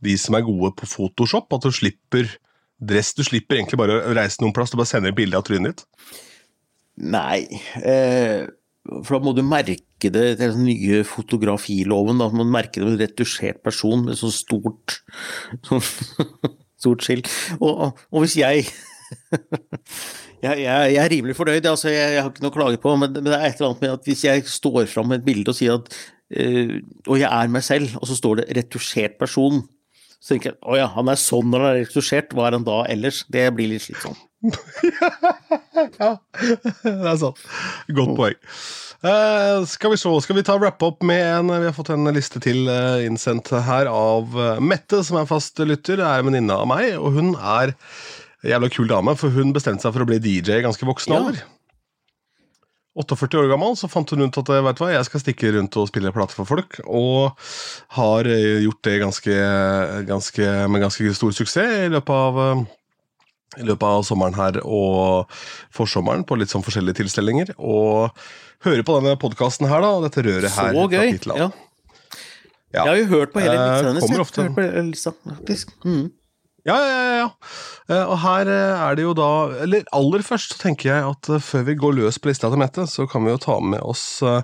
S1: de som er gode på Photoshop? At du slipper dress? Du slipper egentlig bare å reise noen plass, du bare sender et bilde av trynet ditt?
S2: Nei, eh, for da må du merke det til den nye fotografiloven. Da må du merke det med en retusjert person med så stort sånn, stort skilt. Og, og, hvis jeg jeg, jeg, jeg, er rimelig fornøyd, altså jeg, jeg, har ikke noe å klage på, men, men, det er et eller annet med at hvis jeg står fram med et bilde og sier at Og jeg er meg selv, og så står det 'retusjert person', så tenker jeg å ja, han er sånn når han er retusjert, hva er han da ellers? Det blir litt slitsomt.
S1: ja, det er sant. Godt poeng. Uh, skal vi så, skal vi ta wrap up med en Vi har fått en liste til uh, innsendt her av uh, Mette, som er fast lytter. Det er en venninne av meg, og hun er jævla kul dame, for hun bestemte seg for å bli DJ i ganske voksen alder. Ja. 48 år gammel så fant hun ut at vet du hva, jeg skal stikke rundt og spille plate for folk. Og har eh, gjort det ganske, ganske, med ganske stor suksess i løpet av i løpet av sommeren her og forsommeren på litt sånn forskjellige tilstelninger. Og høre på denne podkasten her, da, og dette røret her.
S2: Så gøy! Ja. ja. Jeg har jo hørt på hele
S1: lista
S2: hennes.
S1: Kommer ofte. Mm. Ja, ja, ja. ja. Og her eh, er det jo da Eller aller først så tenker jeg at eh, før vi går løs på lista til Mette, så kan vi jo ta med oss eh,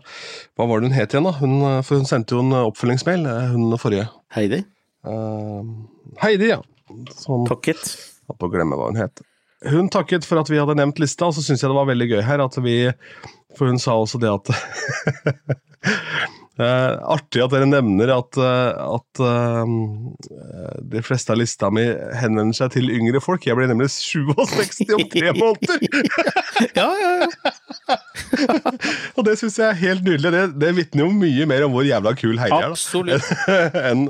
S1: Hva var det hun het igjen, da? Hun, for hun sendte jo en oppfølgingsmail, hun forrige.
S2: Heidi?
S1: Uh, Heidi, ja.
S2: Sånn, takket.
S1: Hatt på å glemme hva hun het. Hun takket for at vi hadde nevnt lista, og så syns jeg det var veldig gøy her at vi For hun sa også det at Uh, artig at dere nevner at, uh, at uh, de fleste av lista mi henvender seg til yngre folk. Jeg blir nemlig 67 om tre måneder!
S2: ja, ja, ja.
S1: og det syns jeg er helt nydelig. Det, det vitner jo mye mer om hvor jævla kul Heidi er.
S2: Absolutt. en,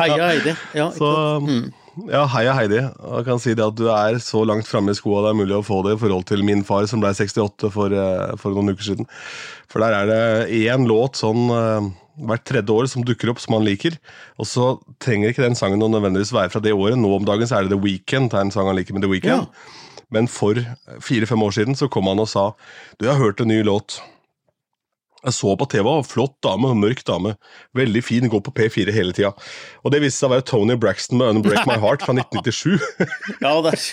S2: Heia Heidi. Ja,
S1: så, mm. Ja, heia Heidi. Jeg kan si det at Du er så langt framme i skoa det er mulig å få det i forhold til min far, som ble 68 for, eh, for noen uker siden. For der er det én låt sånn eh, hvert tredje år som dukker opp som han liker. Og så trenger ikke den sangen nødvendigvis være fra det året. Nå om dagen så er det The Weekend. Det er en sang han liker med The Weekend. Ja. Men for fire-fem år siden så kom han og sa Du, jeg har hørt en ny låt. Jeg så på TV, flott dame, mørk dame. Veldig fin, går på P4 hele tida. Og det viste seg å være Tony Braxton med 'Unbreak My Heart' fra 1997.
S2: ja, det er...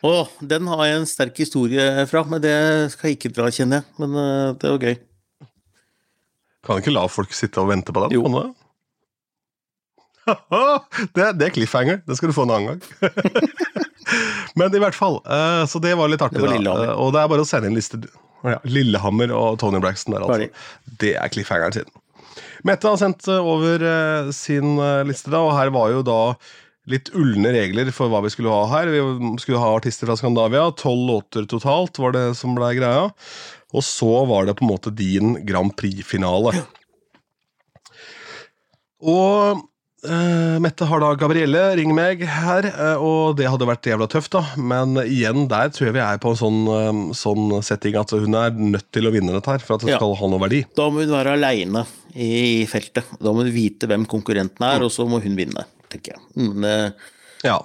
S2: Å, den har jeg en sterk historie fra, men det skal jeg ikke dra, kjenner jeg. Men uh, det var gøy.
S1: Kan ikke la folk sitte og vente på den?
S2: Jo.
S1: det, det er cliffhanger. Det skal du få en annen gang. men i hvert fall, uh, så det var litt artig.
S2: Det var da. Uh,
S1: og det er bare å sende inn liste. Ja, Lillehammer og Tony Braxton der, altså. Det er cliffhangeren sin. Mette har sendt eh, over uh, sin uh, liste, da, og her var jo da litt ulne regler for hva vi skulle ha her. Vi skulle ha artister fra Skandavia. Tolv låter totalt var det som ble greia. Og så var det på en måte din Grand Prix-finale. Og Uh, Mette har da Gabrielle ring meg her, uh, og det hadde vært jævla tøft, da. Men igjen, der tror jeg vi er på en sånn, uh, sånn setting at hun er nødt til å vinne dette her for at det ja. skal ha noe verdi.
S2: Da må hun være aleine i feltet. Da må hun vite hvem konkurrenten er, mm. og så må hun vinne, tenker jeg. Mm,
S1: ja.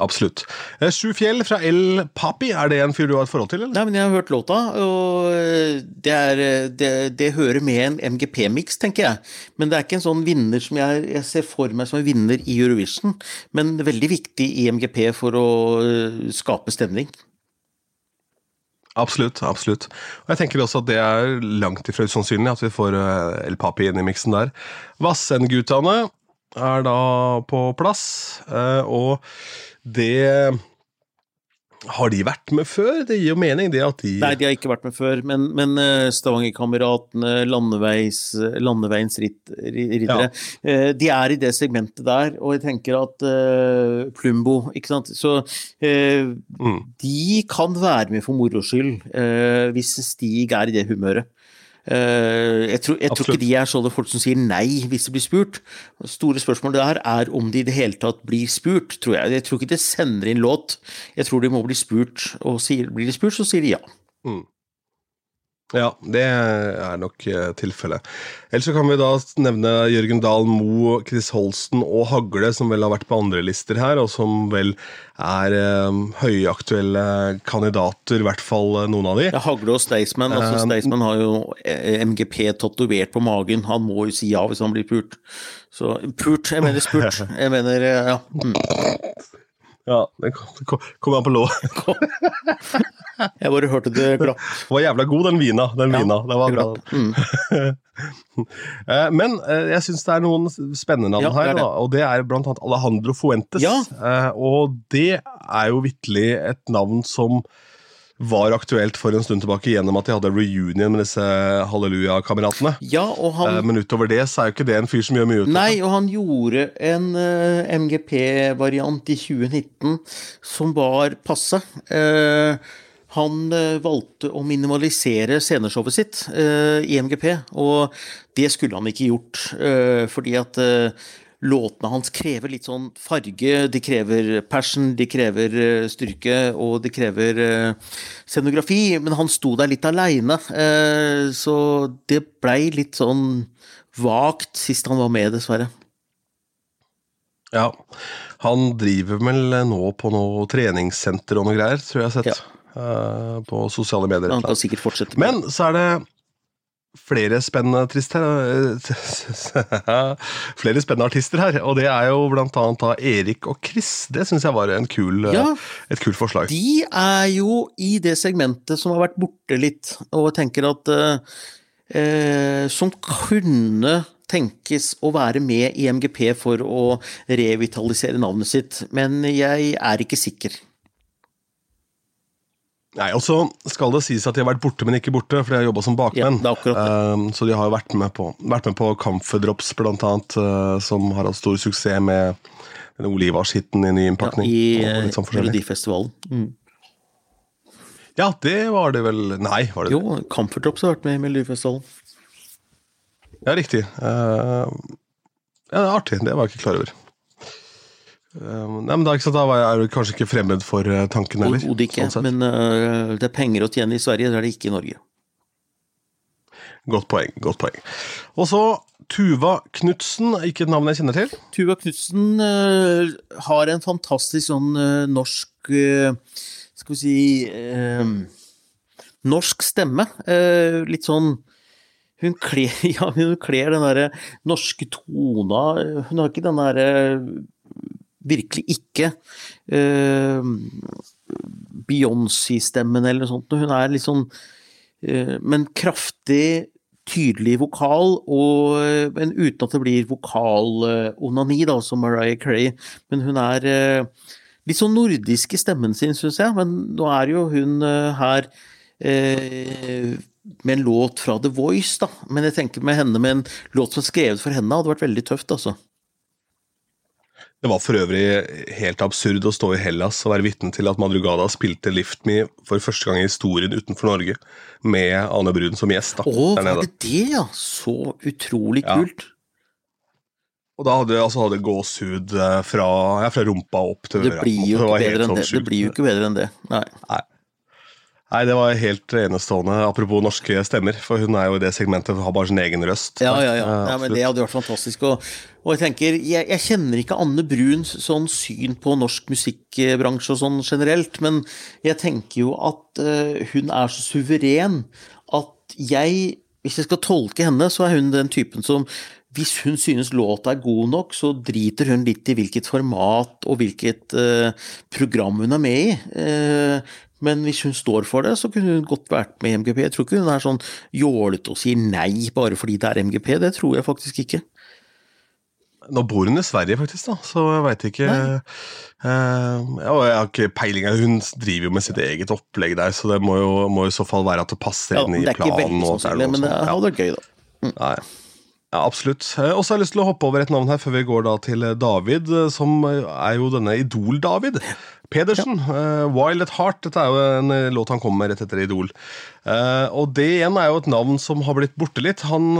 S1: Absolutt. Eh, Sju Fjell fra El Papi, er det en fyr du har et forhold til? eller?
S2: Nei, men Jeg har hørt låta, og eh, det, er, eh, det, det hører med en MGP-miks, tenker jeg. Men det er ikke en sånn vinner som jeg, jeg, ser for meg som en vinner i Eurovision. Men veldig viktig i MGP for å skape stemning.
S1: Absolutt. absolutt. Og jeg tenker også at det er langt ifra usannsynlig at vi får El Papi inn i miksen der. Vassendgutane er da på plass, og det har de vært med før? Det gir jo mening, det at de
S2: Nei, de har ikke vært med før, men, men eh, Stavangerkameratene, landeveis, Landeveiens riddere, ja. Eh, de er i det segmentet der, og jeg tenker at uh, Plumbo, ikke sant Så uh, mm. de kan være med for moro skyld, uh, hvis Stig er i det humøret. Eh, jeg tror, jeg tror, ikke de er sånne folk som sier nei hvis de blir spurt. Store spørsmålet der er om de i det hele tatt blir spurt, tror jeg. Jeg tror ikke de sender inn låt. Jeg tror de må bli spurt, og sier, blir de spurt, så sier de ja. Mm.
S1: Ja, det er nok uh, tilfellet. Ellers så kan vi da nevne Jørgen Dahl Moe, Chris Holsten og Hagle, som vel har vært på andre lister her, og som vel er uh, høyaktuelle kandidater, i hvert fall uh, noen av de.
S2: Ja, Hagle og Staysman. Altså, Staysman har jo MGP tatovert på magen. Han må jo si ja hvis han blir pult. Så pult, jeg mener spurt. Jeg mener, ja. Mm.
S1: Ja, det kom an på lå.
S2: jeg bare hørte det klapp.
S1: Det var jævla god, den vina. Den ja, vina. Det var bra. Mm. Eh, men eh, jeg syns det er noen spennende navn ja, her, da, og det er blant annet Alejandro Fuentes.
S2: Ja.
S1: Eh, og det er jo vitterlig et navn som var aktuelt for en stund tilbake gjennom at de hadde reunion med disse Halleluja-kameratene.
S2: Ja, han...
S1: Men utover det så er jo ikke det en fyr som gjør mye ut
S2: av Nei, og han gjorde en uh, MGP-variant i 2019 som var passe. Uh, han uh, valgte å minimalisere sceneshowet sitt i MGP, og det skulle han ikke gjort, fordi at låtene hans krever litt sånn farge, de krever passion, de krever eh, styrke, og de krever uh, scenografi. Men han sto der litt aleine, uh, så det blei litt sånn vagt sist han var med, dessverre.
S1: Ja, han driver vel nå på noe treningssenter og noe greier, tror jeg jeg har sett. Ja. På sosiale medier.
S2: Han kan sikkert fortsette.
S1: Men så er det flere spennende her. flere spennende artister her, og det er jo blant annet da Erik og Chris. Det syns jeg var kul, ja, et kult forslag.
S2: De er jo i det segmentet som har vært borte litt, og tenker at eh, Som kunne tenkes å være med i MGP for å revitalisere navnet sitt, men jeg er ikke sikker.
S1: Nei, og så skal det sies at de har vært borte, men ikke borte, for de har jobba som bakmenn.
S2: Ja, um,
S1: så de har jo vært med på, vært med på Camphordrops, blant annet, uh, som har hatt stor suksess med den i ny innpakning.
S2: Ja, I sånn Melodifestivalen. Mm.
S1: Ja, det var det vel Nei, var det
S2: Jo, det? Jo, Camphordrops har vært med i Melodifestivalen.
S1: Ja, riktig. Uh, ja, det er artig. Det var jeg ikke klar over. Um, nei, men da, ikke sant, da er du kanskje ikke fremmed for uh, tanken heller?
S2: Overhodet ikke,
S1: sånn
S2: men uh, det er penger å tjene i Sverige, det er det ikke i Norge.
S1: Godt poeng. godt poeng. Og så Tuva Knutsen, ikke et navn jeg kjenner til.
S2: Tuva Knutsen uh, har en fantastisk sånn uh, norsk uh, Skal vi si Norsk stemme. litt sånn Hun kler, ja, hun kler den derre norske tona Hun har ikke den derre Virkelig ikke Beyoncé-stemmen eller noe sånt. Hun er litt sånn Men kraftig tydelig vokal, og, men uten at det blir vokalonani, da, som Mariah Cray. Men hun er eh, litt sånn nordisk i stemmen sin, syns jeg. Men nå er jo hun eh, her eh, med en låt fra The Voice, da. Men jeg tenker med henne med en låt som er skrevet for henne, hadde vært veldig tøft, altså.
S1: Det var for øvrig helt absurd å stå i Hellas og være vitne til at Madrugada spilte Lift Me for første gang i historien utenfor Norge, med Ane Brun som gjest. da,
S2: Å, var det det, ja? Så utrolig kult.
S1: Ja. Og da hadde, altså, hadde gåsehud eh, fra, ja, fra rumpa opp til
S2: øra. Det blir jo ikke bedre enn
S1: sånn
S2: det. Det blir jo ikke bedre enn det. Nei.
S1: Nei. Nei, det var helt enestående. Apropos norske stemmer, for hun er jo i det segmentet har bare sin egen røst.
S2: Ja, ja, ja. ja men Det hadde vært fantastisk. Og, og jeg tenker, jeg, jeg, kjenner ikke Anne Bruns sånn syn på norsk musikkbransje og sånn generelt, men jeg tenker jo at uh, hun er så suveren at jeg, hvis jeg skal tolke henne, så er hun den typen som hvis hun synes låta er god nok, så driter hun litt i hvilket format og hvilket uh, program hun er med i. Uh, men hvis hun står for det, så kunne hun godt vært med i MGP. Jeg tror ikke hun er sånn jålete og sier nei bare fordi det er MGP. Det tror jeg faktisk ikke.
S1: Nå bor hun i Sverige, faktisk, da, så jeg veit ikke uh, Jeg har ikke peiling. Hun driver jo med sitt eget opplegg der, så det må jo, må i så fall være at det passer
S2: ja,
S1: inn i planen.
S2: Det er ikke veldig sannsynlig, men det hadde vært gøy, da.
S1: Mm. Nei. Ja, absolutt. Og så har jeg lyst til å hoppe over et navn her før vi går da til David, som er jo denne Idol-David. Pedersen, ja. uh, 'Wild at Heart'. Dette er jo en uh, låt han kom med rett etter Idol. Uh, og det igjen er jo et navn som har blitt borte litt. Han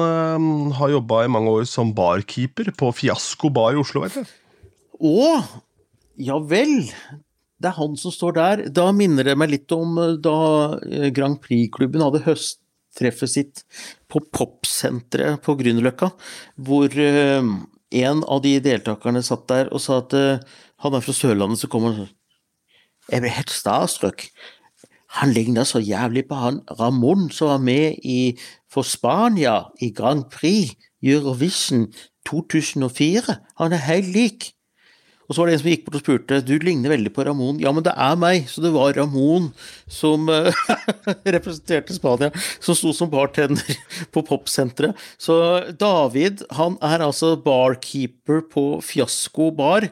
S1: har jobba i mange år som barkeeper på Fiasko bar i Oslo, vet du.
S2: Å! Ja vel. Det er han som står der. Da minner det meg litt om da Grand Prix-klubben hadde høst treffet sitt på Popsenteret på Grünerløkka, hvor en av de deltakerne satt der og sa at han er fra Sørlandet, så kommer han sånn jeg ble helt starstruck. Han ligner så jævlig på han Ramón som var med i, for Spania i Grand Prix Eurovision 2004. Han er helt lik. Og så var det en som gikk bort og spurte du ligner veldig på Ramón. Ja, men det er meg. Så det var Ramón som uh, representerte Spania, som sto som bartender på Popsenteret. Så David han er altså barkeeper på Fiasko bar.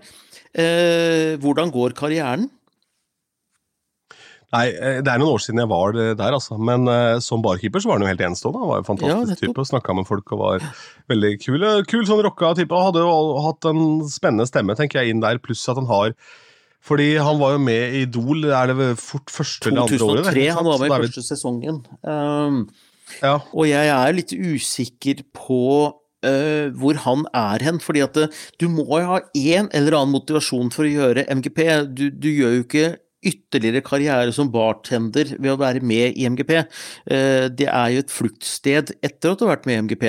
S2: Uh, hvordan går karrieren?
S1: Nei, eh, det er noen år siden jeg var der, altså. Men uh, som barkeeper så var han jo helt enestående. Han var en fantastisk ja, type. Snakka med folk og var veldig kul. Eh, kul sånn rocka type. Og hadde jo hatt en spennende stemme, tenker jeg, inn der. Pluss at han har fordi han var jo med i Idol, er det fort første eller andre året?
S2: 2003, han var med i første sesongen. Um, ja. Og jeg er litt usikker på Uh, hvor han er hen. fordi at uh, du må jo ha en eller annen motivasjon for å gjøre MGP. Du, du gjør jo ikke ytterligere karriere som bartender ved å være med i MGP. Eh, det er jo et fluktsted etter at du har vært med i MGP,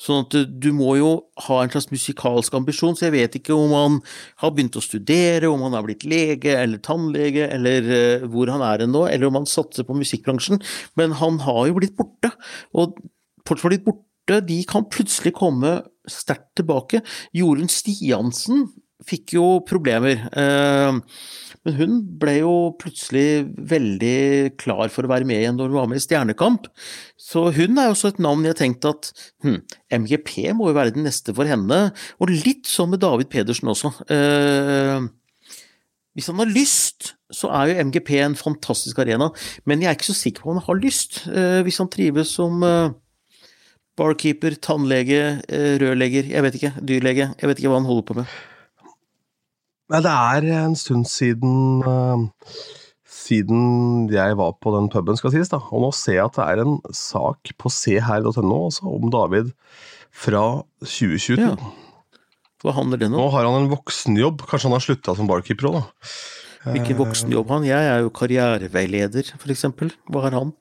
S2: sånn at du må jo ha en slags musikalsk ambisjon, så jeg vet ikke om han har begynt å studere, om han har blitt lege eller tannlege, eller eh, hvor han er nå, eller om han satser på musikkbransjen, men han har jo blitt borte, og fortsatt blitt borte, de kan plutselig komme sterkt tilbake. Jorunn Stiansen fikk jo problemer. Eh, men hun ble jo plutselig veldig klar for å være med igjen når hun var med i Stjernekamp. Så hun er jo også et navn jeg har tenkt at hm, MGP må jo være den neste for henne. Og litt sånn med David Pedersen også. Eh, hvis han har lyst, så er jo MGP en fantastisk arena, men jeg er ikke så sikker på om han har lyst. Eh, hvis han trives som eh, barkeeper, tannlege, eh, rørlegger, jeg vet ikke, dyrlege, jeg vet ikke hva han holder på med.
S1: Nei, det er en stund siden uh, siden jeg var på den puben, skal sies. da. Og nå ser jeg at det er en sak på seher.no altså, om David fra 2022. Ja.
S2: Hva handler det
S1: Nå
S2: om?
S1: har han en voksenjobb. Kanskje han har slutta som barkeeper òg, da.
S2: Hvilken voksenjobb har han? Jeg er jo karriereveileder, eksempel. Hva har han?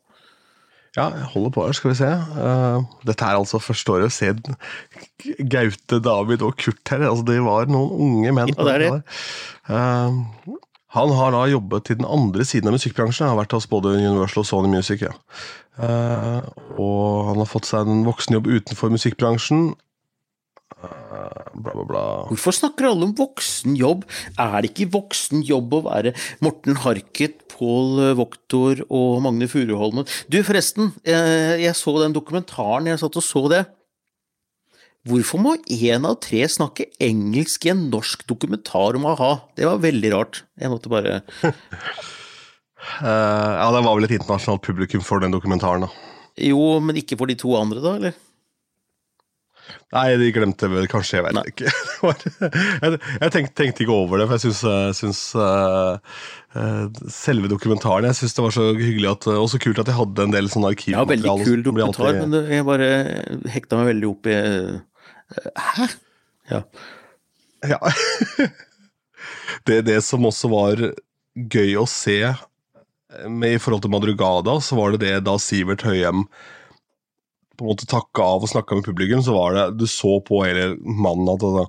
S1: Ja, jeg holder på her, skal vi se. Uh, dette er altså første året. Se Gaute, David og Kurt her. Altså, det var noen unge menn.
S2: Ja, det er det.
S1: Uh, han har da jobbet til den andre siden av musikkbransjen. Han Har vært hos både Universal og Sony Music. ja. Uh, og han har fått seg en voksenjobb utenfor musikkbransjen. Eh, bla, bla, bla.
S2: Hvorfor snakker alle om voksenjobb? Er det ikke voksenjobb å være Morten Harket, Pål Voktor og Magne Furuholmen? Du, forresten, eh, jeg så den dokumentaren, jeg satt og så det. Hvorfor må én av tre snakke engelsk i en norsk dokumentar om a-ha? Det var veldig rart. Jeg måtte bare
S1: Eh, ja, det var vel et internasjonalt publikum for den dokumentaren. da.
S2: Jo, men ikke for de to andre, da, eller?
S1: Nei, de glemte vel kanskje, jeg vet ikke. Det var- jeg tenkte, tenkte ikke over det, for jeg syns, syns eh, eh, selve dokumentaren Jeg syns det var så hyggelig at, og så kult at jeg hadde en del sånn
S2: Ja, veldig kul dokumentar,
S1: alltid-
S2: men det- jeg bare hekta meg veldig opp i eh, Hæ? Ja.
S1: Ja. det, det som også var gøy å se eh, med, i forhold til Madrugada, så var det det da Sivert Høyem på en måte takka av og snakka med publikum, så var det Du så på hele mannen at han,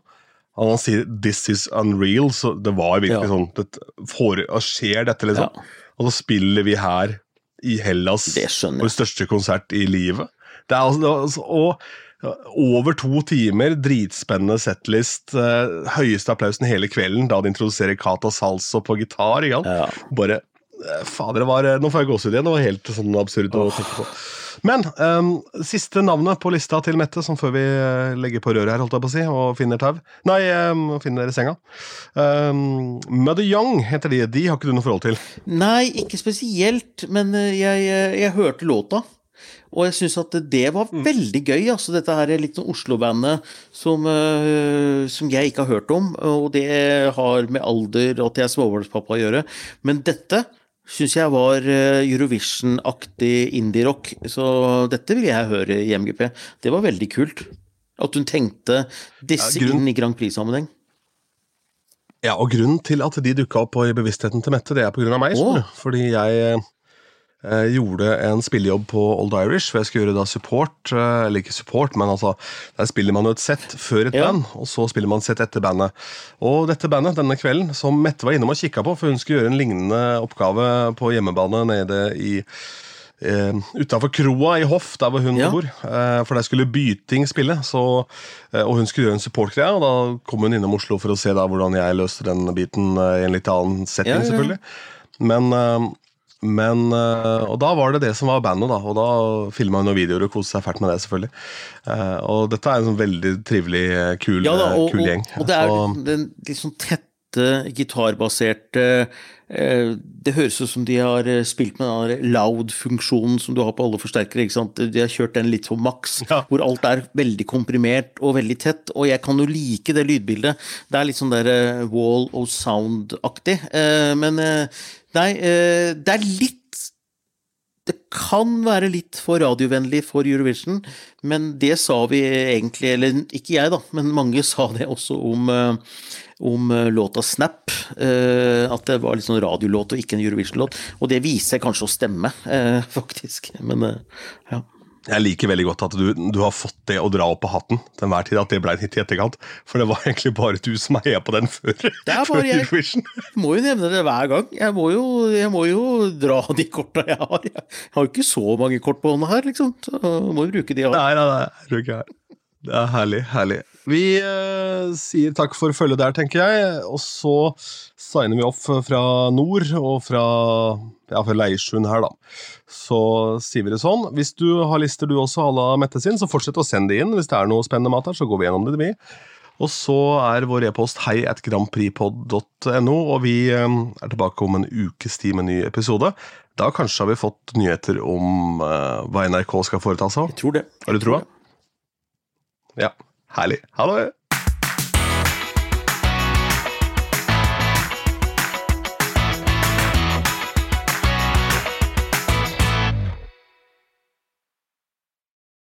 S1: han sier 'this is unreal', så det var virkelig
S2: Ja.
S1: sånn det, for, Skjer dette, liksom?
S2: Ja.
S1: Og så spiller vi her i Hellas
S2: Det
S1: vår største konsert i livet. Det er altså, altså og over to timer, dritspennende setlist, eh, høyeste applausen hele kvelden da de introduserer Kata Salso på gitar.
S2: Ja.
S1: Bare Fader, det var eh, Nå får jeg gåsehud igjen. Det var helt sånn absurd å tenke på. Men um, siste navnet på lista til Mette, som før vi eh, legger på røret her, holdt jeg på å si, og finner tau Nei, um, finner senga. Um, Mother Young heter de. De har ikke du noe forhold til.
S2: Nei, ikke spesielt, men eh, jeg, jeg, jeg hørte låta. Og jeg syns at det var veldig gøy. altså Dette her er litt sånn Oslo-bandet som, uh, som jeg ikke har hørt om. Og det har med alder og at jeg er småbarnspappa å gjøre. Men dette syns jeg var eh, Eurovision-aktig indie-rock. Så dette vil jeg høre i MGP. Det var veldig kult. At hun tenkte disse
S1: Ja,
S2: inn i Grand Prix-sammenheng.
S1: Ja, og grunnen til at de dukka opp i bevisstheten til Mette, det er på grunn av meg. Fordi jeg eh, gjorde en spillejobb på Old Irish, hvor jeg skulle gjøre da support. Eh, eller ikke support, men altså Der spiller man jo et sett før et
S2: Ja.
S1: band, og så spiller man et sett etter bandet. Og dette bandet denne kvelden, som Mette var innom og kikka på, for hun skulle gjøre en lignende oppgave på hjemmebane nede i Uh, utafor kroa i Hoff, der hvor hun
S2: Ja.
S1: bor. Uh, for der skulle Byting spille, så, uh, og hun skulle gjøre en supportgreie. Og da kom hun innom Oslo for å se da hvordan jeg løste den biten eh, i en litt annen setting,
S2: Ja,
S1: selvfølgelig. Men, eh, men eh, Og da var det det som var bandet, da. Og da filma hun noen videoer og koste seg fælt med det, selvfølgelig. Eh, og dette er en sånn veldig trivelig, eh, kul,
S2: Ja da, og,
S1: kul gjeng.
S2: og det er
S1: Så-
S2: den litt sånn tette, gitarbaserte eh, Det høres ut som de har eh, spilt med den loud-funksjonen som du har på alle forsterkere. ikke sant? De har kjørt den litt på maks,
S1: Ja.
S2: hvor alt er veldig komprimert og veldig tett. Og jeg kan jo like det lydbildet. Det er litt sånn der eh, wall of sound-aktig. Men nei, det er litt det kan være litt for radiovennlig for Eurovision, men det sa vi egentlig, eller ikke jeg da, men mange sa det også om, eh, om eh, låta Snap. eh, At det var litt sånn radiolåt og ikke en Eurovision-låt. Og det viser kanskje å stemme, faktisk. Men ja.
S1: Jeg liker veldig godt at du, du har fått det å dra opp på hatten til enhver tid, at det ble en hit i etterkant. For det var egentlig bare du som heia på den før,
S2: det
S1: er
S2: bare jeg.
S1: Eurovision.
S2: Jeg må jo nevne det hver gang. Jeg må jo, jeg må jo dra de korta jeg har. Jeg har jo ikke så mange kort på hånda her, liksom. Så jeg må jo bruke de jeg har.
S1: Nei, nei, nei. jeg. Det er herlig, herlig. Vi eh, sier takk for følget der, tenker jeg. Og så signer vi opp fra nord og fra, ja, fra Leirsund her, da. Så sier vi det sånn. Hvis du har lister du også, à la Mette sin, så fortsett å sende det inn. Hvis det er noe spennende mat her, så går vi gjennom det, vi. Og så er vår e-post hei at grandprixpod.no, og vi eh, er tilbake om en ukes tid med en ny episode. Da kanskje har vi fått nyheter om eh, hva NRK skal foreta seg.
S2: Jeg tror det.
S1: Har du troa? Ja. Herlig. Ha det!